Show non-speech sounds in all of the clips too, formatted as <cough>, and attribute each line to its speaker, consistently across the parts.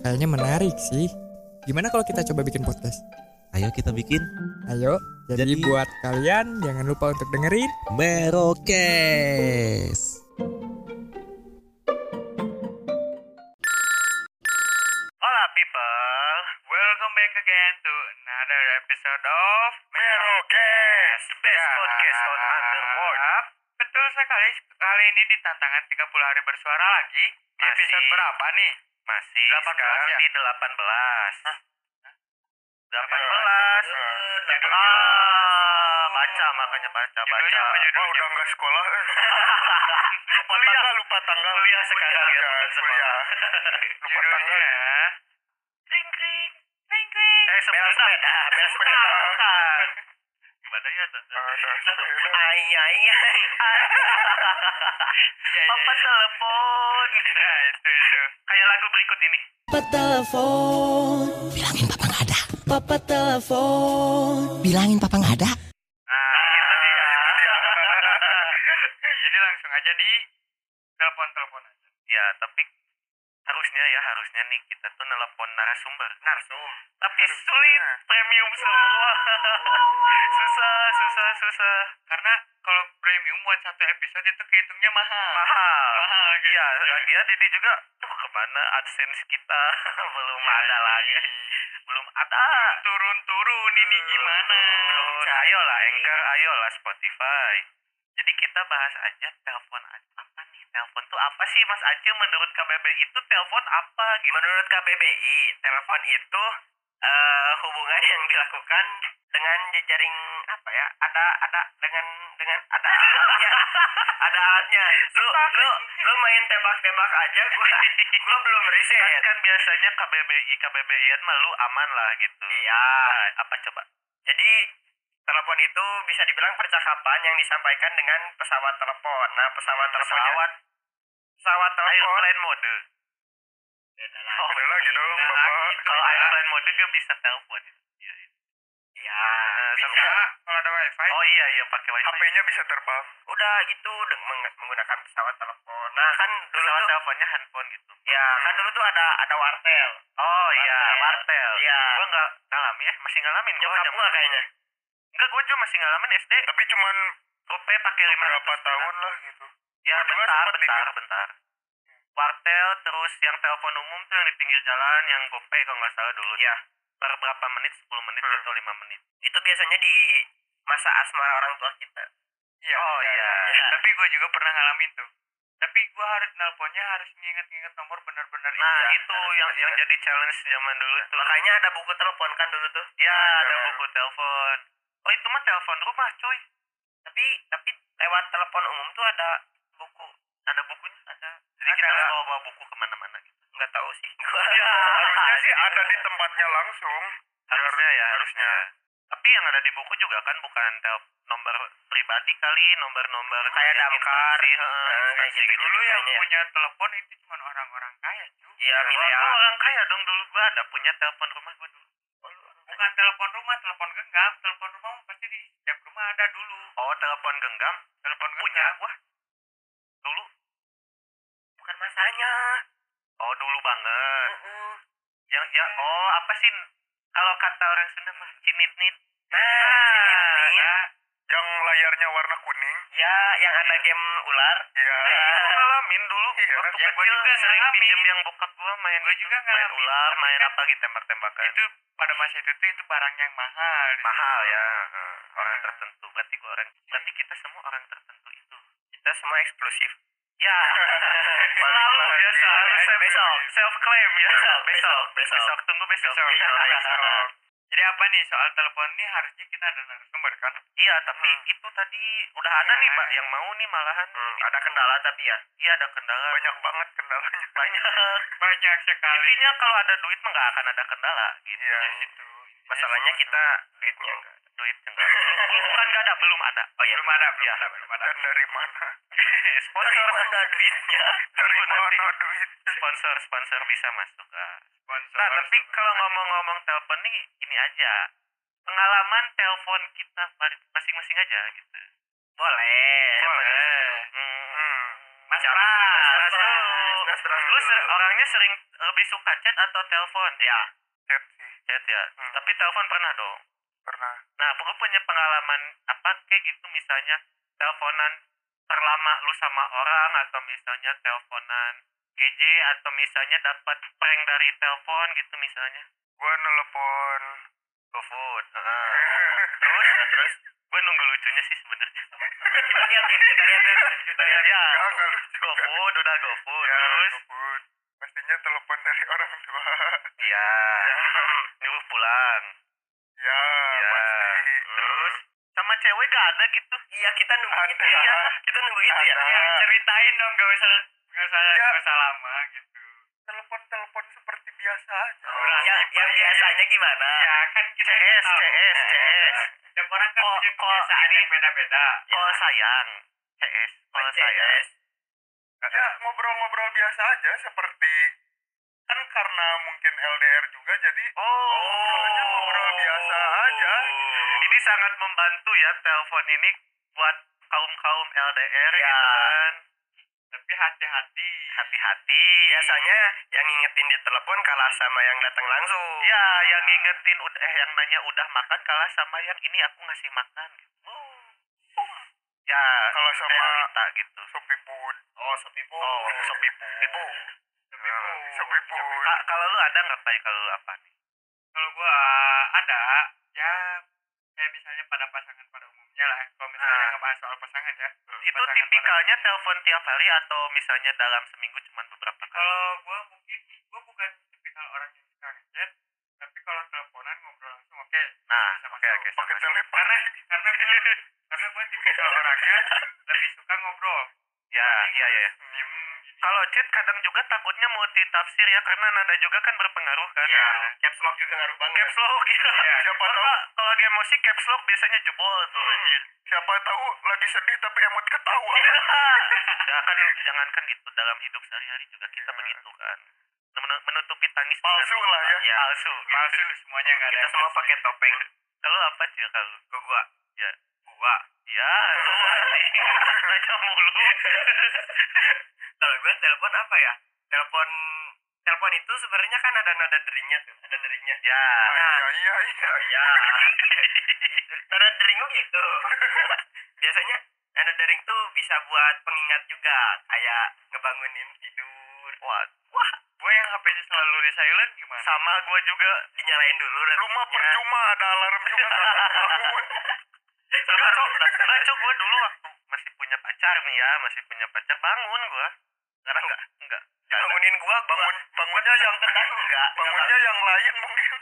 Speaker 1: Kayaknya menarik sih. Gimana kalau kita coba bikin podcast?
Speaker 2: Ayo kita bikin
Speaker 1: Ayo. Jadi,
Speaker 2: Jadi-
Speaker 1: buat kalian jangan lupa untuk dengerin.
Speaker 2: Merokes.
Speaker 3: Hola people, welcome back again to another episode of Merokes, the best podcast on Underworld. Sekali, kali ini di tantangan 30 hari bersuara lagi. Di episode berapa nih? Masih 18 sekarang ya? di 18. 18. Ah, baca makanya baca baca. Oh, udah enggak sekolah. <laughs> lupa tanggal, lupa tanggal. Kuliah sekarang ya, bukan sekolah. lupa <laughs> tanggal. Kring kring, kring kring. Eh, sepeda, sepeda. Bukan. Gimana ya, Tante? Ay, ay, ay. Papa telepon. Nah, <laughs> itu, itu. Kayak lagu berikut ini.
Speaker 4: Papa telepon Bilangin papa nggak ada Papa telepon Bilangin papa nggak ada
Speaker 3: Nah, itu dia, itu dia. <laughs> Jadi langsung aja di telepon-telepon aja. Ya, ya, harusnya nih kita tuh nelpon narasumber. Narsum. Tapi sulit, premium semua. <laughs> susah, susah, susah. Karena kalau premium buat satu episode itu kehitungnya mahal. Mahal. Mahal gitu. Iya, lagian ini juga tuh ke mana AdSense kita <laughs> belum ada lagi. Belum ada. Belum turun-turun ini gimana? Ayolah Anchor, ayolah Spotify. Jadi kita bahas aja telepon apa nih? Telepon tuh apa sih Mas Acil? Menurut KBBI itu telepon apa gitu? Menurut KBBI telepon itu eh hubungan yang dilakukan dengan jejaring apa ya? Ada ada dengan dengan ada alatnya. <laughs> Ada alatnya. Lu lu lu main tembak-tembak aja gua <laughs> gua belum riset. Kan biasanya KBBI KBBI mah lu aman lah gitu. Iya. Apa coba? Jadi telepon itu bisa dibilang percakapan yang disampaikan dengan pesawat telepon nah pesawat telepon pesawat pesawat telepon airplane mode Oh, beda lagi dong, Bapak. Kalau airplane mode gak bisa telepon. Iya. Iya. Bisa kalau ada wifi. Oh iya iya pakai wifi. HP-nya bisa terbang. Udah gitu menggunakan pesawat telepon. Nah kan dulu pesawat teleponnya handphone gitu. Ya kan dulu tuh ada ada wartel. Oh iya wartel. Iya. Gua nggak ngalamin eh masih ngalamin. Nyokap gua kayaknya. Enggak gua juga masih ngalamin SD. Tapi cuman gope pakai lima berapa tahun lah gitu. Ya bentar bentar bentar. Wartel terus yang telepon umum tuh yang di pinggir jalan yang gope kalau nggak salah dulu. Ya. Per berapa menit 10 menit atau 5 menit. Itu biasanya di masa asmara orang tua kita. Iya. Oh iya. Tapi gue juga pernah ngalamin tuh. Tapi gue harus nelponnya harus nginget-nginget nomor benar-benar Nah, itu yang yang jadi challenge zaman dulu tuh. Makanya ada buku telepon kan dulu tuh. Iya, ada buku telepon. Oh, itu mah telepon rumah, coy. Tapi tapi lewat telepon umum tuh ada buku. Ada bukunya, ada. Jadi kita harus bawa, bawa buku ke mana-mana gitu. Nggak tahu sih. <laughs> Gua. Ya, harusnya sih <laughs> ada di tempatnya langsung. Harusnya ya, harusnya. Tapi yang ada di buku juga kan bukan nomor pribadi kali, nomor-nomor kayak damkar, kayak gitu. Dulu yang punya telepon itu cuma orang-orang kaya, cuy. Iya, milenial. orang kaya dong dulu gua ada punya telepon rumah gua dulu. Bukan telepon rumah, telepon genggam. Telepon rumah mah pasti di setiap rumah ada dulu. Oh, telepon genggam? Telepon genggam. Punya gua. Dulu. Bukan masanya. Oh, dulu banget. Yang ya oh apa sih kalau kata orang Sunda mah cinit-nit. Nah, cinit-nit. Yang layarnya warna kuning. Ya, yang ada game ular. Iya. Ngalamin dulu
Speaker 5: Iya.
Speaker 3: waktu
Speaker 5: Ya,
Speaker 3: kecil
Speaker 5: juga
Speaker 3: sering
Speaker 5: ngalamin.
Speaker 3: pinjem yang bokap gua main
Speaker 5: Gua juga
Speaker 3: main
Speaker 5: ngalamin,
Speaker 3: ular main
Speaker 5: kan
Speaker 3: apa gitu tembak-tembakan
Speaker 5: itu pada masa itu tuh itu barang yang mahal
Speaker 3: mahal ya orang tertentu. Berarti gua orang berarti kita semua orang tertentu itu. Kita semua eksklusif. Ya. <laughs> Selalu ya selalu self, besok. self claim ya besok besok, besok. tunggu besok,
Speaker 5: Besok,
Speaker 3: Iya,
Speaker 5: besok.
Speaker 3: iya.
Speaker 5: Jadi apa nih soal telepon nih harusnya kita ada narasumber kan?
Speaker 3: Iya, tapi itu tadi udah ada nih, Pak, yang mau nih malahan. ada kendala tapi ya? Iya, ada kendala. Banyak banget kendalanya. Banyak. <laughs>
Speaker 5: Banyak sekali.
Speaker 3: Intinya kalau ada duit mah nggak akan ada kendala gitu.
Speaker 5: Ya itu.
Speaker 3: Masalahnya kita duitnya enggak. Duitnya enggak. <laughs> Bukan enggak ada, belum ada. Oh iya,
Speaker 5: belum ada, belum
Speaker 3: Iya.
Speaker 5: ada, belum ada.
Speaker 3: Dan dari mana? <laughs> sponsor mana duitnya? Dari mana duit? Sponsor sponsor bisa masuk. ah.
Speaker 5: Sponsor.
Speaker 3: Nah, tapi kalau ngomong-ngomong telepon nih ini aja. Pengalaman telepon kita masing-masing aja gitu. Boleh.
Speaker 5: Boleh.
Speaker 3: Hmm.
Speaker 5: Mas
Speaker 3: Siapa?
Speaker 5: Pras.
Speaker 3: Mas Pras.
Speaker 5: Dulu.
Speaker 3: ser- orangnya sering lebih suka chat atau telepon? Ya. Chat sih. Chat ya. Tapi telepon pernah dong. Pernah. Nah, aku punya pengalaman apa kayak gitu misalnya teleponan terlama lu sama orang atau misalnya teleponan GJ atau misalnya dapat prank dari telepon gitu misalnya. Gua nelpon GoFood. heeh. terus terus gue nunggu lucunya sih sebenarnya. kita lihat ya, kita lihat ya. Kita lihat ya. GoFood udah GoFood terus pastinya telepon dari orang tua. Iya. <laughs> Nyuruh pulang. Ya, pasti. Terus sama cewek gak ada gitu? Iya, kita nunggu itu ya. Kita nunggu itu ya.
Speaker 5: Ya, ceritain dong, gak usah gak usah gak usah lama gitu.
Speaker 3: Telepon-telepon seperti biasa aja.
Speaker 5: Orang
Speaker 3: ya, yang
Speaker 5: ya.
Speaker 3: biasanya gimana?
Speaker 5: Ya kan kita
Speaker 3: CS,
Speaker 5: tahu.
Speaker 3: CS, CS.
Speaker 5: Setiap orang kan
Speaker 3: Kok-
Speaker 5: punya kebiasaan
Speaker 3: ini-
Speaker 5: yang beda-beda.
Speaker 3: Call sayang. CS. Call sayang.
Speaker 6: Ya ngobrol-ngobrol biasa aja seperti kan karena mungkin LDR juga jadi
Speaker 3: Oh,
Speaker 6: ngobrolnya ngobrol biasa aja
Speaker 3: Ini sangat membantu ya telepon ini buat kaum-kaum LDR gitu kan.
Speaker 5: Tapi hati-hati.
Speaker 3: Hati-hati. Biasanya yang ngingetin di telepon kalah sama yang datang langsung. Ya, yang ngingetin udah eh yang nanya udah makan kalah sama yang ini aku ngasih makan. Ya,
Speaker 6: Kalau sama
Speaker 3: realita gitu.
Speaker 6: Sopipun
Speaker 3: Oh, sopipu. Oh. Sopipu.
Speaker 6: Sopipun
Speaker 3: Ka- kalau lu ada nggak kayak kalau lu apa nih?
Speaker 5: Kalau gua ada, ya kayak misalnya pada pasangan pada umumnya lah. Kalau misalnya
Speaker 3: Ah.
Speaker 5: ngebahas soal pasangan ya.
Speaker 3: Itu
Speaker 5: Pasangan
Speaker 3: tipikalnya
Speaker 5: pada-
Speaker 3: telepon tiap hari atau misalnya dalam seminggu cuma beberapa kali?
Speaker 5: Kalau gua mungkin gua bukan tipikal orang yang suka ngechat, tapi kalau teleponan ngobrol langsung oke.
Speaker 3: Nah,
Speaker 5: bisa
Speaker 3: oke
Speaker 5: masuk.
Speaker 3: oke.
Speaker 6: pakai telepon
Speaker 5: Karena karena gua <laughs> gua tipikal orangnya lebih suka ngobrol.
Speaker 3: Ya, iya iya.
Speaker 5: Diem gini.
Speaker 3: Kalau chat kadang juga takutnya multi tafsir ya karena nada juga kan berpengaruh kan.
Speaker 5: Iya.
Speaker 3: Caps lock juga ngaruh banget. Caps lock ya.
Speaker 5: Iya,
Speaker 6: siapa tahu
Speaker 3: kalau lagi emosi caps lock biasanya jebol tuh anjir.
Speaker 6: siapa tahu lagi sedih tapi emot ketawa <laughs>
Speaker 3: ya kan jangankan gitu dalam hidup sehari-hari juga kita begitu kan. Men- menutupi tangis
Speaker 6: Palsu
Speaker 3: dengan-
Speaker 6: lah ya.
Speaker 3: ya palsu.
Speaker 5: Palsu semuanya nggak ada.
Speaker 3: kita semua pakai topeng kalau apa sih kalau ke gua ya gua. Ya lu anjing. <laughs> Nanya mulu. Kalau gua telepon apa ya? Telepon telepon itu sebenarnya kan ada nada deringnya tuh. Ada deringnya ya.
Speaker 6: Iya iya iya.
Speaker 3: Ya nada dering gitu. Biasanya nada dering tuh bisa buat pengingat juga. Kayak ngebangunin tidur. Wah wah.
Speaker 5: Gua yang HP-nya selalu di silent gimana?
Speaker 3: sama gua juga dinyalain dulu
Speaker 6: rumah percuma ada alarm juga nggak <laughs> bangun
Speaker 3: Enggak, Cok. Enggak, Cok. Gue dulu waktu masih punya pacar nih ya, masih punya pacar, bangun gue. Sekarang enggak, enggak. Bangunin gue,
Speaker 6: bangun bangunnya yang
Speaker 3: enggak.
Speaker 6: bangunnya yang lain mungkin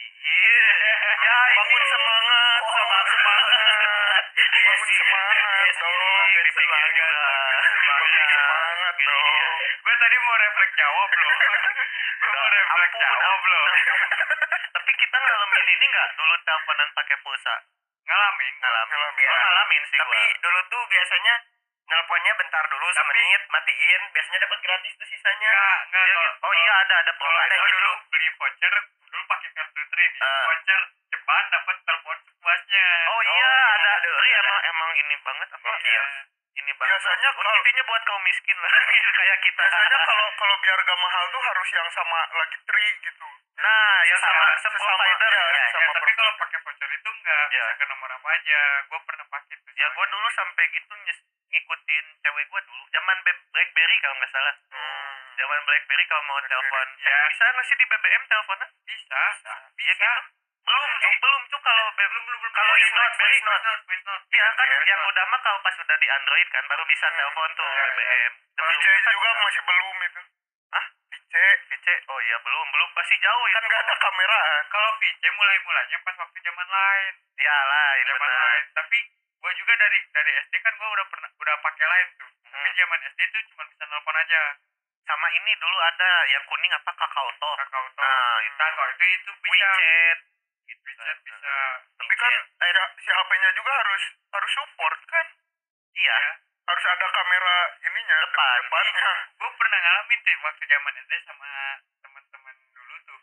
Speaker 3: Iya. Ya, <laughs>
Speaker 6: bangun semangat
Speaker 3: Oh,
Speaker 6: bangun semangat bangun
Speaker 3: Iya,
Speaker 6: semangat dong
Speaker 3: Di pinggir juga.
Speaker 6: bangun semangat dong
Speaker 5: Gua tadi mau refleks jawab loh. <laughs> Gua mau refleks
Speaker 3: Ampun,
Speaker 5: jawab loh. <laughs>
Speaker 3: Tapi kita ngalamin ini enggak dulu teleponan pakai pulsa?
Speaker 5: Ngalamin.
Speaker 3: Ngalamin.
Speaker 6: Ngalamin.
Speaker 3: Gua ngalamin sih Tapi dulu tuh biasanya nelponnya bentar dulu semenit, matiin, biasanya dapat gratis tuh sisanya.
Speaker 5: Enggak, enggak. Kalau-
Speaker 3: gitu. Oh iya ada ada
Speaker 5: Kalau ada
Speaker 3: gitu.
Speaker 5: dulu beli voucher, dulu pakai kartu trade.
Speaker 3: Ah.
Speaker 5: Voucher ceban dapat telepon sepuasnya.
Speaker 3: Oh iya ada. Ri emang ini banget apa?
Speaker 5: Iya.
Speaker 3: Ini ini bang
Speaker 6: biasanya kalau
Speaker 3: intinya buat kaum miskin lah <laughs> gitu, kayak kita.
Speaker 6: Biasanya kalau kalau biar gak mahal tuh harus yang sama lagi tri gitu.
Speaker 3: Nah yang sama
Speaker 6: Sesama-
Speaker 3: seprovider
Speaker 6: ya,
Speaker 3: ya,
Speaker 6: sama
Speaker 5: ya, tapi kalau pakai voucher itu nggak
Speaker 3: Ya.
Speaker 5: bisa ke nomor apa aja. Gue pernah pakai tuh
Speaker 3: ya gue dulu sampai gitu ngikutin cewek gue dulu. Zaman Be- BlackBerry kalau nggak salah. Zaman BlackBerry kalau mau telepon.
Speaker 5: ya.
Speaker 3: eh, bisa nggak sih di BBM teleponnya?
Speaker 5: Bisa.
Speaker 3: Ya
Speaker 5: bisa
Speaker 3: gitu belum tuh belum tuh kalau belum belum belum kalau
Speaker 5: note,
Speaker 3: BlackBerry
Speaker 5: voice voice note.
Speaker 3: Iya kan yang udah mah kalau pas udah di Android kan baru bisa telepon tuh
Speaker 5: Iya, iya.
Speaker 3: BBM.
Speaker 6: VC juga masih belum itu
Speaker 3: Hah?
Speaker 6: VC
Speaker 3: VC oh iya belum belum pasti jauh
Speaker 6: kan nggak ada kameraan
Speaker 5: kalau VC mulai mulanya pas waktu zaman lain
Speaker 3: Ya lain
Speaker 5: zaman
Speaker 3: benar.
Speaker 5: lain tapi gue juga dari dari SD kan gue udah pernah udah pakai lain tuh tapi
Speaker 3: Hmm.
Speaker 5: zaman SD tuh cuma bisa nelpon aja
Speaker 3: Sama ini dulu ada yang kuning apa kakao talk.
Speaker 5: kakao tuh
Speaker 3: Nah, itu.
Speaker 5: kalau itu itu bisa
Speaker 3: WeChat.
Speaker 5: WeChat bisa
Speaker 6: tapi kan ya, si HP-nya juga harus harus support kan
Speaker 3: Iya.
Speaker 6: harus ada kamera ininya
Speaker 3: Depan.
Speaker 6: depannya <laughs>
Speaker 5: gue pernah ngalamin tuh waktu zaman SD sama teman-teman dulu tuh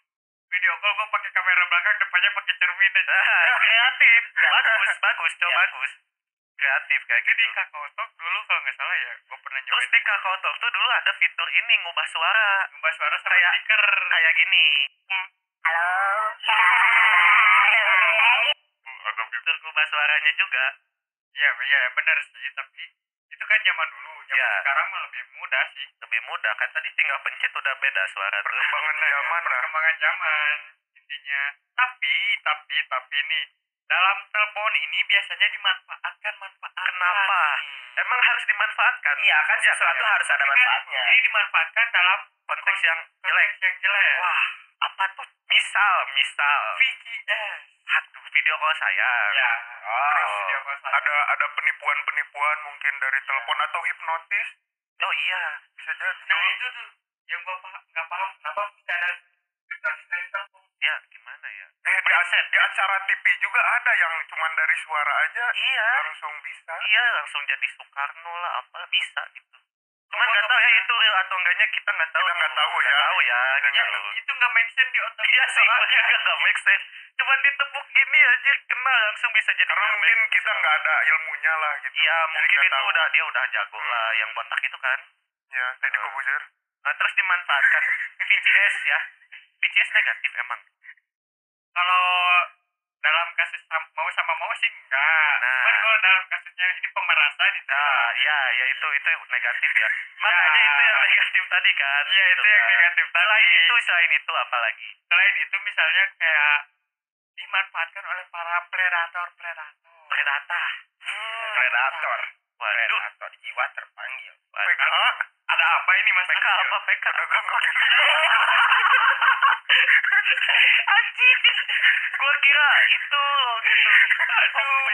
Speaker 5: video call gue pakai kamera belakang depannya pakai cermin aja
Speaker 3: Ah, <laughs> kreatif. bagus, bagus, coba
Speaker 5: Ya.
Speaker 3: bagus. Kreatif kayak
Speaker 5: itu di
Speaker 3: gitu.
Speaker 5: kakao talk dulu kalau nggak salah ya gue pernah
Speaker 3: Terus
Speaker 5: nyobain
Speaker 3: di Kakao Talk tuh dulu ada fitur ini ngubah suara
Speaker 5: ngubah suara sama
Speaker 3: Kayak-
Speaker 5: stiker
Speaker 3: kayak gini.
Speaker 6: ada
Speaker 3: Ngubah suaranya juga.
Speaker 5: iya iya benar sih tapi itu kan zaman dulu zaman
Speaker 3: Iya.
Speaker 5: sekarang mah lebih mudah sih
Speaker 3: Lebih mudah kan tadi tinggal pencet udah beda suara
Speaker 6: perkembangan zaman lah
Speaker 5: perkembangan zaman intinya tapi tapi tapi nih dalam telepon ini biasanya dimanfaatkan manfaat
Speaker 3: Kenapa? Emang harus dimanfaatkan? Iya kan sesuatu harus ada manfaatnya.
Speaker 5: ini dimanfaatkan dalam
Speaker 3: Konteks yang jelek.
Speaker 5: konteks yang jelek
Speaker 3: Wah, apa tuh? Misal, misal.
Speaker 5: VGS
Speaker 3: Aduh, video call saya.
Speaker 5: ya
Speaker 3: Oh.
Speaker 5: terus video call saya.
Speaker 6: ada ada penipuan penipuan mungkin dari telepon atau hipnotis
Speaker 3: Oh iya.
Speaker 6: bisa jadi
Speaker 5: nah itu tuh yang gua paham nggak paham kenapa bisa ada hipnotis dari telepon
Speaker 3: Ya, gimana ya?
Speaker 6: eh di, ac- di acara TV juga ada yang cuman dari suara aja
Speaker 3: Iya.
Speaker 6: langsung bisa
Speaker 3: Iya, langsung jadi Soekarno lah, apa bisa gitu. Cuman nggak tahu ya itu real atau enggaknya kita nggak tahu.
Speaker 6: Kita nggak
Speaker 3: tuh.
Speaker 6: tahu ya.
Speaker 3: Nggak tahu ya. Gitu.
Speaker 6: tahu.
Speaker 5: itu nggak make sense di otak
Speaker 3: Iya sih,
Speaker 5: soalnya.
Speaker 3: nggak make sense. Cuman ditepuk gini aja kena langsung bisa jadi
Speaker 6: karena mungkin
Speaker 3: make
Speaker 6: kita nggak ada ilmunya lah gitu
Speaker 3: Iya, mungkin itu
Speaker 6: tahu.
Speaker 3: udah dia udah jago lah yang botak itu kan.
Speaker 6: ya jadi kobuzer
Speaker 3: Nah, terus dimanfaatkan <laughs> VCS ya. VCS negatif emang.
Speaker 5: kalau dalam kasus mau sama mau sih enggak
Speaker 3: Nah.
Speaker 5: cuman kalau dalam kasusnya ini pemerasan itu
Speaker 3: Nah, iya, ya itu itu negatif ya. Makanya itu yang negatif tadi kan.
Speaker 5: Iya, itu yang
Speaker 3: kan.
Speaker 5: negatif tadi.
Speaker 3: Selain itu, selain itu apa lagi?
Speaker 5: selain itu misalnya kayak dimanfaatkan oleh para predator predator
Speaker 3: Predator.
Speaker 5: Hmm.
Speaker 3: Predator. Waduh. Predator jiwa terpanggil.
Speaker 6: PK
Speaker 5: ada apa ini mas
Speaker 3: PK apa PK?
Speaker 6: pedagang kaki
Speaker 3: Anjing. Gua kira itu loh gitu.
Speaker 5: aduh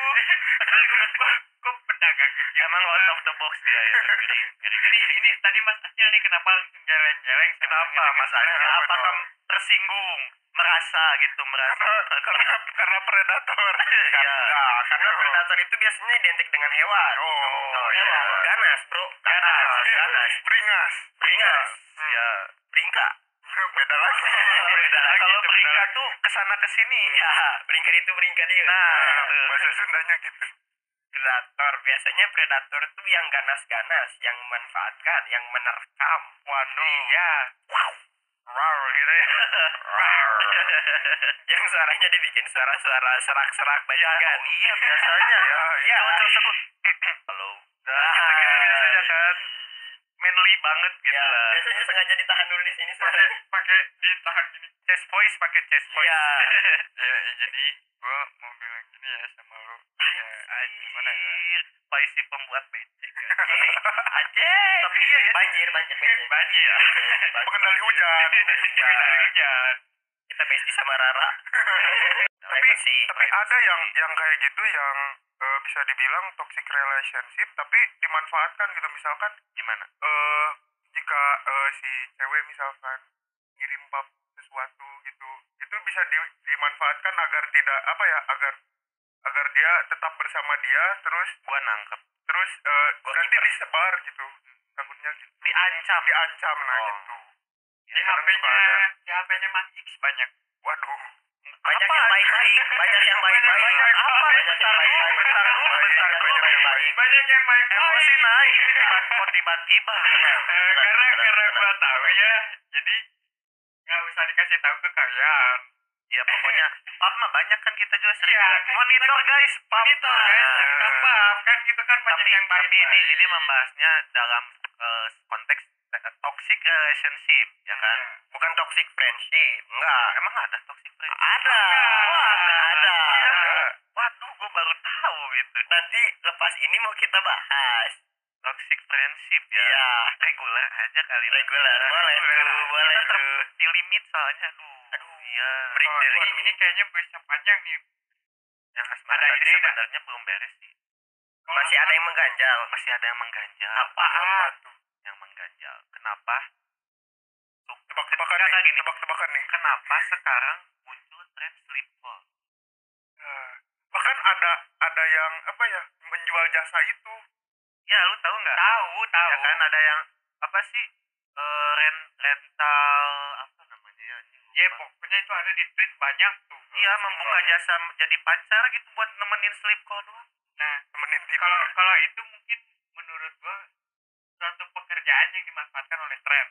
Speaker 5: kok pedagang kecil
Speaker 3: Emang out of the box dia ya.
Speaker 5: Ini ini tadi mas Acil nih kenapa geleng-geleng
Speaker 3: Kenapa Mas Acil?
Speaker 6: Kenapa
Speaker 3: Apakah tersinggung? Merasa gitu, merasa.
Speaker 6: karena <laughs> karena predator
Speaker 3: Iya.
Speaker 6: karena
Speaker 3: predator itu biasanya identik dengan hewan.
Speaker 6: oh,
Speaker 3: iya. Ganas, Bro. Ganas, ganas.
Speaker 6: beringas
Speaker 3: Beringas. Ya, beringka. <laughs>
Speaker 6: beda lagi.
Speaker 3: Beda lagi. Kalau beringka tuh ke sana ke sini. Ya, beringka itu beringka dia. Nah, itu.
Speaker 6: bahasa Sundanya gitu.
Speaker 3: Predator. Biasanya predator tuh yang ganas-ganas yang memanfaatkan yang menerkam. Waduh. Ya wow. Wow gitu ya. <laughs> <laughs> Yang suaranya dibikin suara-suara serak-serak bajingan iya biasanya ya. Iya. Cowok sekut halo. Nah gitu kan manly banget gitu lah. biasanya sengaja ditahan dulu di sini
Speaker 5: pakai pakai ditahan gini.
Speaker 3: Chest voice pakai chest voice.
Speaker 5: Ya, <laughs> ya jadi gua mau bilang gini ya sama lu. Ya gimana ya?
Speaker 3: Anjir, Pai si pembuat becek <laughs> Anjir. Tapi iya ya Banjir, banjir, banjir.
Speaker 5: Banjir
Speaker 6: pengendali hujan.
Speaker 5: Dari hujan
Speaker 3: Kita besti sama Rara. <laughs>
Speaker 6: Tapi tapi ada yang yang kayak gitu yang eh, bisa dibilang toxic relationship tapi dimanfaatkan gitu. Misalkan
Speaker 3: Gimana?
Speaker 6: eh jika eh, si cewek misalkan ngirim pap sesuatu gitu itu bisa di- dimanfaatkan agar tidak apa ya agar agar dia tetap bersama dia terus
Speaker 3: Gua nangkep.
Speaker 6: terus eh,
Speaker 3: Gua
Speaker 6: nanti
Speaker 3: kiper.
Speaker 6: disebar gitu. Takutnya gitu.
Speaker 3: Diancam.
Speaker 6: Diancam nah
Speaker 3: Oh.
Speaker 6: gitu suka
Speaker 5: HP-nya HP-nya Mas X. Banyak.
Speaker 6: Waduh.
Speaker 3: Banyak
Speaker 7: banyak yang baik-baik. Banyak yang baik-baik.
Speaker 3: apa
Speaker 7: banyak yang baik-baik.
Speaker 3: bentar dulu bentar dulu
Speaker 7: banyak yang baik
Speaker 5: banyak yang baik
Speaker 3: emosi naik. Kok tiba-tiba.
Speaker 5: Karena karena gua tahu ya. Jadi nggak usah dikasih tahu ke kalian.
Speaker 3: Ya pokoknya. Pap mah banyak kan kita juga sering
Speaker 5: Iya, kan
Speaker 3: monitor guys pap.
Speaker 5: Monitor guys kita paham kan gitu kan banyak
Speaker 3: tapi
Speaker 5: yang baik
Speaker 3: tapi ini ini membahasnya dalam eh, konteks toxic relationship ya kan?
Speaker 7: Bukan toxic friendship. Enggak.
Speaker 3: Emang ada toxic friendship?
Speaker 7: Ada. Ada. Ada.
Speaker 3: Iya. waduh gue baru tahu gitu.
Speaker 7: Nanti lepas ini mau kita bahas.
Speaker 3: Toxic friendship ya?
Speaker 7: Iya.
Speaker 3: reguler aja kali.
Speaker 7: Reguler boleh tuh. Boleh tuh.
Speaker 3: di limit soalnya aduh. Aduh. Iya.
Speaker 7: Break
Speaker 5: Oh, ini, kayaknya bisa panjang nih.
Speaker 3: Yang asmara
Speaker 5: ada
Speaker 3: tadi sebenarnya belum beres sih.
Speaker 7: Masih ada yang mengganjal.
Speaker 3: Masih ada yang mengganjal.
Speaker 5: Apaan
Speaker 3: yang mengganjal. Kenapa?
Speaker 6: Tebak-tebakan nih, tebak-tebakan nih.
Speaker 3: kenapa sekarang muncul tren sleep call
Speaker 6: Nah, bahkan ada ada yang apa ya menjual jasa itu.
Speaker 3: ya lu tahu nggak?
Speaker 5: Tahu tahu.
Speaker 3: Ya kan ada yang apa sih eh, rent rental apa namanya ya
Speaker 5: ya pokoknya itu ada di tweet banyak tuh.
Speaker 3: Iya membuka jasa jadi pacar gitu buat nemenin sleep call doang.
Speaker 5: Nah
Speaker 6: tidur.
Speaker 5: kalau kalau itu mungkin menurut gua suatu pekerjaan yang dimanfaatkan oleh tren.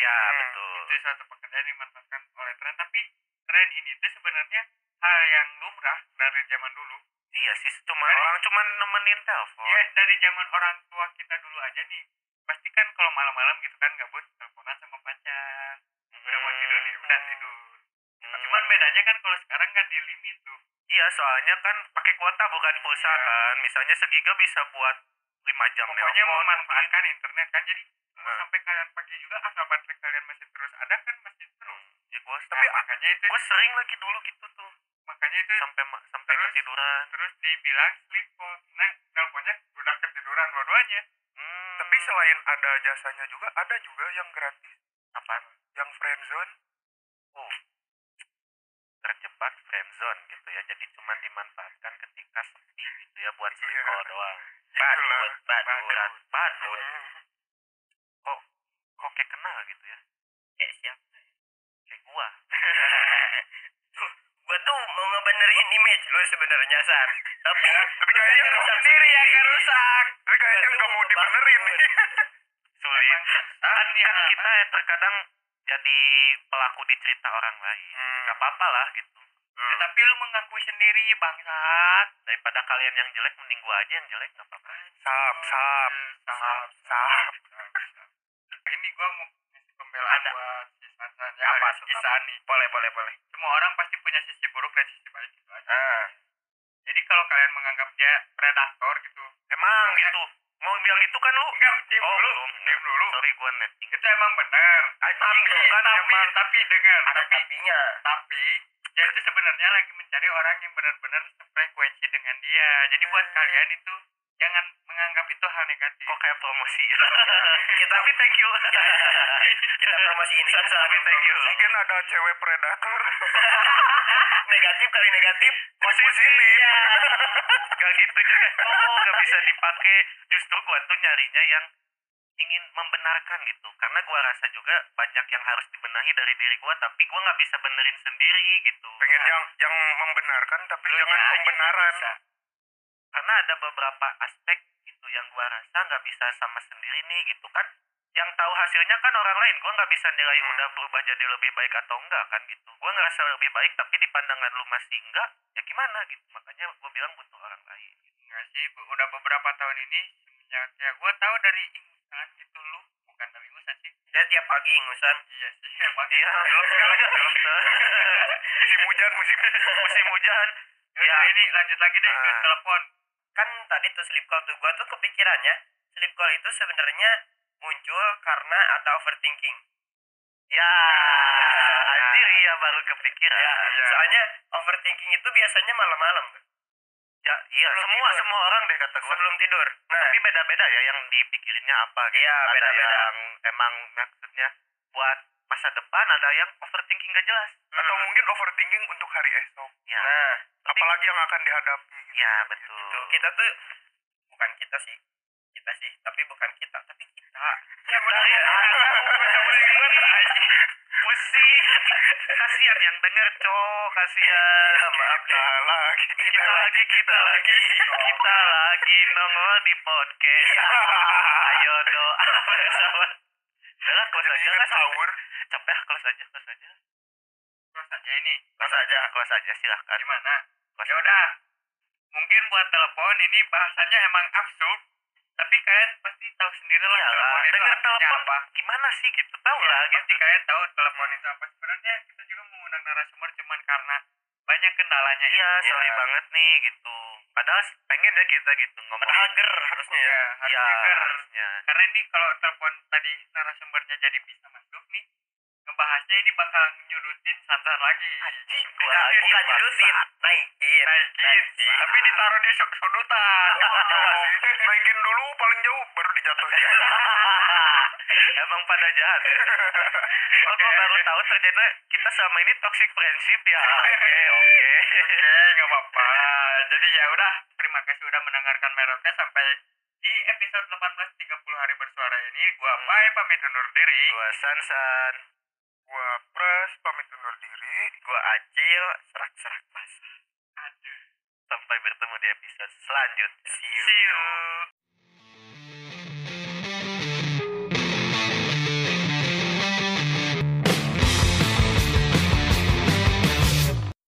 Speaker 3: Ya
Speaker 6: Hmm,
Speaker 3: betul.
Speaker 5: itu suatu pekerjaan yang dimanfaatkan oleh tren. Tapi tren ini tuh sebenarnya hal yang lumrah dari zaman dulu.
Speaker 3: Iya sih cuma
Speaker 5: Dari-
Speaker 3: orang cuma nemenin telepon.
Speaker 5: Ya dari zaman orang tua kita dulu aja nih pasti kan kalau malam-malam gitu kan gabut teleponan sama pacar. Udah mau tidur nih udah tidur.
Speaker 3: Hmm.
Speaker 5: cuman bedanya kan kalau sekarang kan di limit tuh.
Speaker 3: Iya soalnya kan pakai kuota bukan pulsa
Speaker 5: Iya.
Speaker 3: kan. Misalnya segiga bisa buat 5 jam
Speaker 5: pokoknya
Speaker 3: nelpon
Speaker 5: memanfaatkan internet kan jadi mau
Speaker 3: Hmm.
Speaker 5: sampai kalian pagi juga asal baterai kalian masih terus ada kan masih terus.
Speaker 3: Ya gua
Speaker 5: tapi
Speaker 3: tapi
Speaker 5: makanya itu
Speaker 3: gue sering lagi dulu gitu tuh.
Speaker 5: Makanya itu
Speaker 3: sampai ma- sampai
Speaker 5: Terus?
Speaker 3: ketiduran.
Speaker 5: terus dibilang sleep phone nah teleponnya udah ketiduran dua-duanya.
Speaker 3: Hmm,
Speaker 6: Tapi selain ada jasanya juga ada juga yang gratis,
Speaker 3: apa
Speaker 6: yang friendzone.
Speaker 3: uh terjebak friendzone gitu ya jadi cuma dimanfaatkan ketika sepi gitu ya buat sleep
Speaker 6: Iya.
Speaker 3: call doang
Speaker 7: badut badut
Speaker 3: badut badut kok kok kayak kenal gitu ya
Speaker 7: kayak siapa
Speaker 3: kayak gua
Speaker 7: gua tuh mau ngebenerin image lu sebenarnya san tapi
Speaker 6: Tapi kayaknya
Speaker 7: rusak
Speaker 5: sendiri yang nggak rusak
Speaker 6: Tapi kayaknya nggak mau dibenerin nih. <laughs>
Speaker 3: sulit kan,
Speaker 5: ya.
Speaker 3: kan kita terkadang jadi pelaku di cerita orang lain
Speaker 6: Hmm.
Speaker 3: nggak apa-apa lah gitu
Speaker 5: Ya, tapi lu mengakui sendiri bangsat
Speaker 3: daripada kalian yang jelek mending gua aja yang jelek nggak apa-apa
Speaker 6: Sap, sap.
Speaker 5: sahab
Speaker 6: Sap.
Speaker 5: ini gua mau pembelaan
Speaker 7: Ada.
Speaker 5: buat si Sasan ya
Speaker 7: Apa?
Speaker 5: Isan nih
Speaker 7: boleh boleh boleh
Speaker 5: semua orang pasti punya sisi baik gitu aja
Speaker 7: ah
Speaker 5: jadi kalau kalian menganggap dia predator gitu.
Speaker 3: Emang gitu mau bilang gitu kan lu?
Speaker 5: Enggak diem
Speaker 3: oh
Speaker 5: dulu.
Speaker 3: belum.
Speaker 5: Diem dulu.
Speaker 3: Sorry gua netting.
Speaker 5: Itu emang benar. Tapi
Speaker 3: itu kan
Speaker 5: tapi
Speaker 3: emang
Speaker 5: tapi dengar
Speaker 7: ada
Speaker 5: tapi
Speaker 7: tapinya
Speaker 5: tapi dia itu sebenarnya lagi mencari orang yang benar-benar sefrekuensi dengan dia. Jadi buat kalian itu jangan menganggap itu hal negatif.
Speaker 3: Kok kayak promosi. Ya <laughs> kita tapi thank you. <laughs>
Speaker 7: Kita promosiin san san
Speaker 3: tapi thank you.
Speaker 6: Mungkin ada cewek predator. <laughs>
Speaker 7: negatif kali negatif.
Speaker 3: Positif. gak gitu juga. Oh gak bisa dipakai. Justru gua tuh nyarinya yang ingin membenarkan gitu. Karena gua rasa juga banyak yang harus dibenahi dari diri gua tapi gua nggak bisa benerin sendiri gitu.
Speaker 6: Pengen yang yang membenarkan tapi
Speaker 5: Lu
Speaker 6: jangan pembenaran.
Speaker 3: Karena ada beberapa aspek gitu yang gua rasa nggak bisa sama sendiri nih gitu kan. Yang tahu hasilnya kan orang lain gua nggak bisa nilai
Speaker 6: Hmm.
Speaker 3: udah berubah jadi lebih baik atau enggak kan gitu. Gua ngerasa lebih baik tapi di pandangan lu masih enggak ya gimana gitu. Makanya gua bilang butuh orang lain.
Speaker 5: Enggak sih, bu- udah beberapa tahun ini semenjak ya gue tahu dari ingusan gitu lu, bukan dari ingusan sih.
Speaker 7: dia tiap pagi ingusan.
Speaker 5: Iya sih, <laughs>
Speaker 3: iya. film sekali. <laughs> Film
Speaker 6: Musim hujan, musim
Speaker 3: musim hujan.
Speaker 5: Ya, ini lanjut lagi deh ke
Speaker 3: Ah.
Speaker 5: telepon.
Speaker 7: Kan tadi tuh sleep call tuh gua tuh kepikirannya sleep call itu sebenarnya muncul karena ada overthinking
Speaker 3: ya anjir iya baru kepikiran
Speaker 7: ya,
Speaker 5: iya.
Speaker 7: soalnya overthinking itu biasanya malam-malam tuh
Speaker 3: ya iya
Speaker 7: Sebelum
Speaker 3: semua
Speaker 7: tidur.
Speaker 3: semua orang deh kata gua
Speaker 7: sebelum tidur nah
Speaker 3: tapi beda-beda ya yang dipikirinnya apa gitu.
Speaker 7: Iya,
Speaker 3: ada
Speaker 7: beda-beda.
Speaker 3: yang emang maksudnya buat masa depan ada yang overthinking gak jelas.
Speaker 6: Atau mungkin overthinking untuk hari esok.
Speaker 3: ya.
Speaker 7: Nah
Speaker 3: tapi
Speaker 6: Apalagi yang akan dihadapi. gitu.
Speaker 3: ya betul.
Speaker 7: Tuh kita tuh bukan kita sih. Kita sih tapi bukan kita tapi kita.
Speaker 5: Ya benar. Ya. <laughs>
Speaker 3: pusing. Kasihan yang denger cowok kasihan. Ya, maaf
Speaker 6: kita lagi
Speaker 3: kita lagi kita lagi. kita lagi nongol di podcast. Ayo doa <laughs> bersama Udah close aja lah
Speaker 6: sahur
Speaker 3: capek close aja close aja
Speaker 5: Terus aja ini.
Speaker 3: close aja close aja silahkan
Speaker 5: Gimana? Ya udah. Mungkin buat telepon ini bahasannya emang absurd. Tapi kalian pasti tahu sendiri lah telepon itu artinya
Speaker 3: telepon
Speaker 5: apa.
Speaker 3: gimana sih gitu tahu
Speaker 5: Ya,
Speaker 3: lah
Speaker 5: pasti
Speaker 3: gitu
Speaker 5: kalian tahu telepon itu apa. Sebenarnya kita juga mengundang narasumber cuman karena banyak kendalanya
Speaker 3: iya
Speaker 5: itu.
Speaker 3: sorry
Speaker 5: Ya.
Speaker 3: banget nih gitu padahal pengen ya kita gitu ngomong
Speaker 7: Padahal ger harusnya ya.
Speaker 5: Ya,
Speaker 3: iya
Speaker 5: harusnya ger.
Speaker 3: harusnya
Speaker 5: Karena ini kalau telepon tadi narasumbernya jadi bisa masuk nih, ngebahasnya ini bakal nyudutin Sansan lagi. <laughs>
Speaker 7: Gua bukan nyudutin, naikin.
Speaker 5: Naikin, tapi ditaruh di su- sudutan. <laughs>
Speaker 6: naikin dulu paling jauh baru dijatuhin <laughs>
Speaker 3: Emang pada jahat? <laughs> Oh, gue baru tahu ternyata kita sama ini toxic friendship ya. <laughs> Oke, oke.
Speaker 5: Oke, nggak apa-apa. Jadi ya udah, terima kasih udah mendengarkan Meroke sampai di episode 18.30 hari bersuara ini. Gua Pai pamit undur diri.
Speaker 3: Gua Sansan,
Speaker 6: gua pres pamit undur diri
Speaker 3: gua Acil, serak-serak basah.
Speaker 5: Aduh.
Speaker 3: Sampai bertemu di episode selanjutnya.
Speaker 5: See you.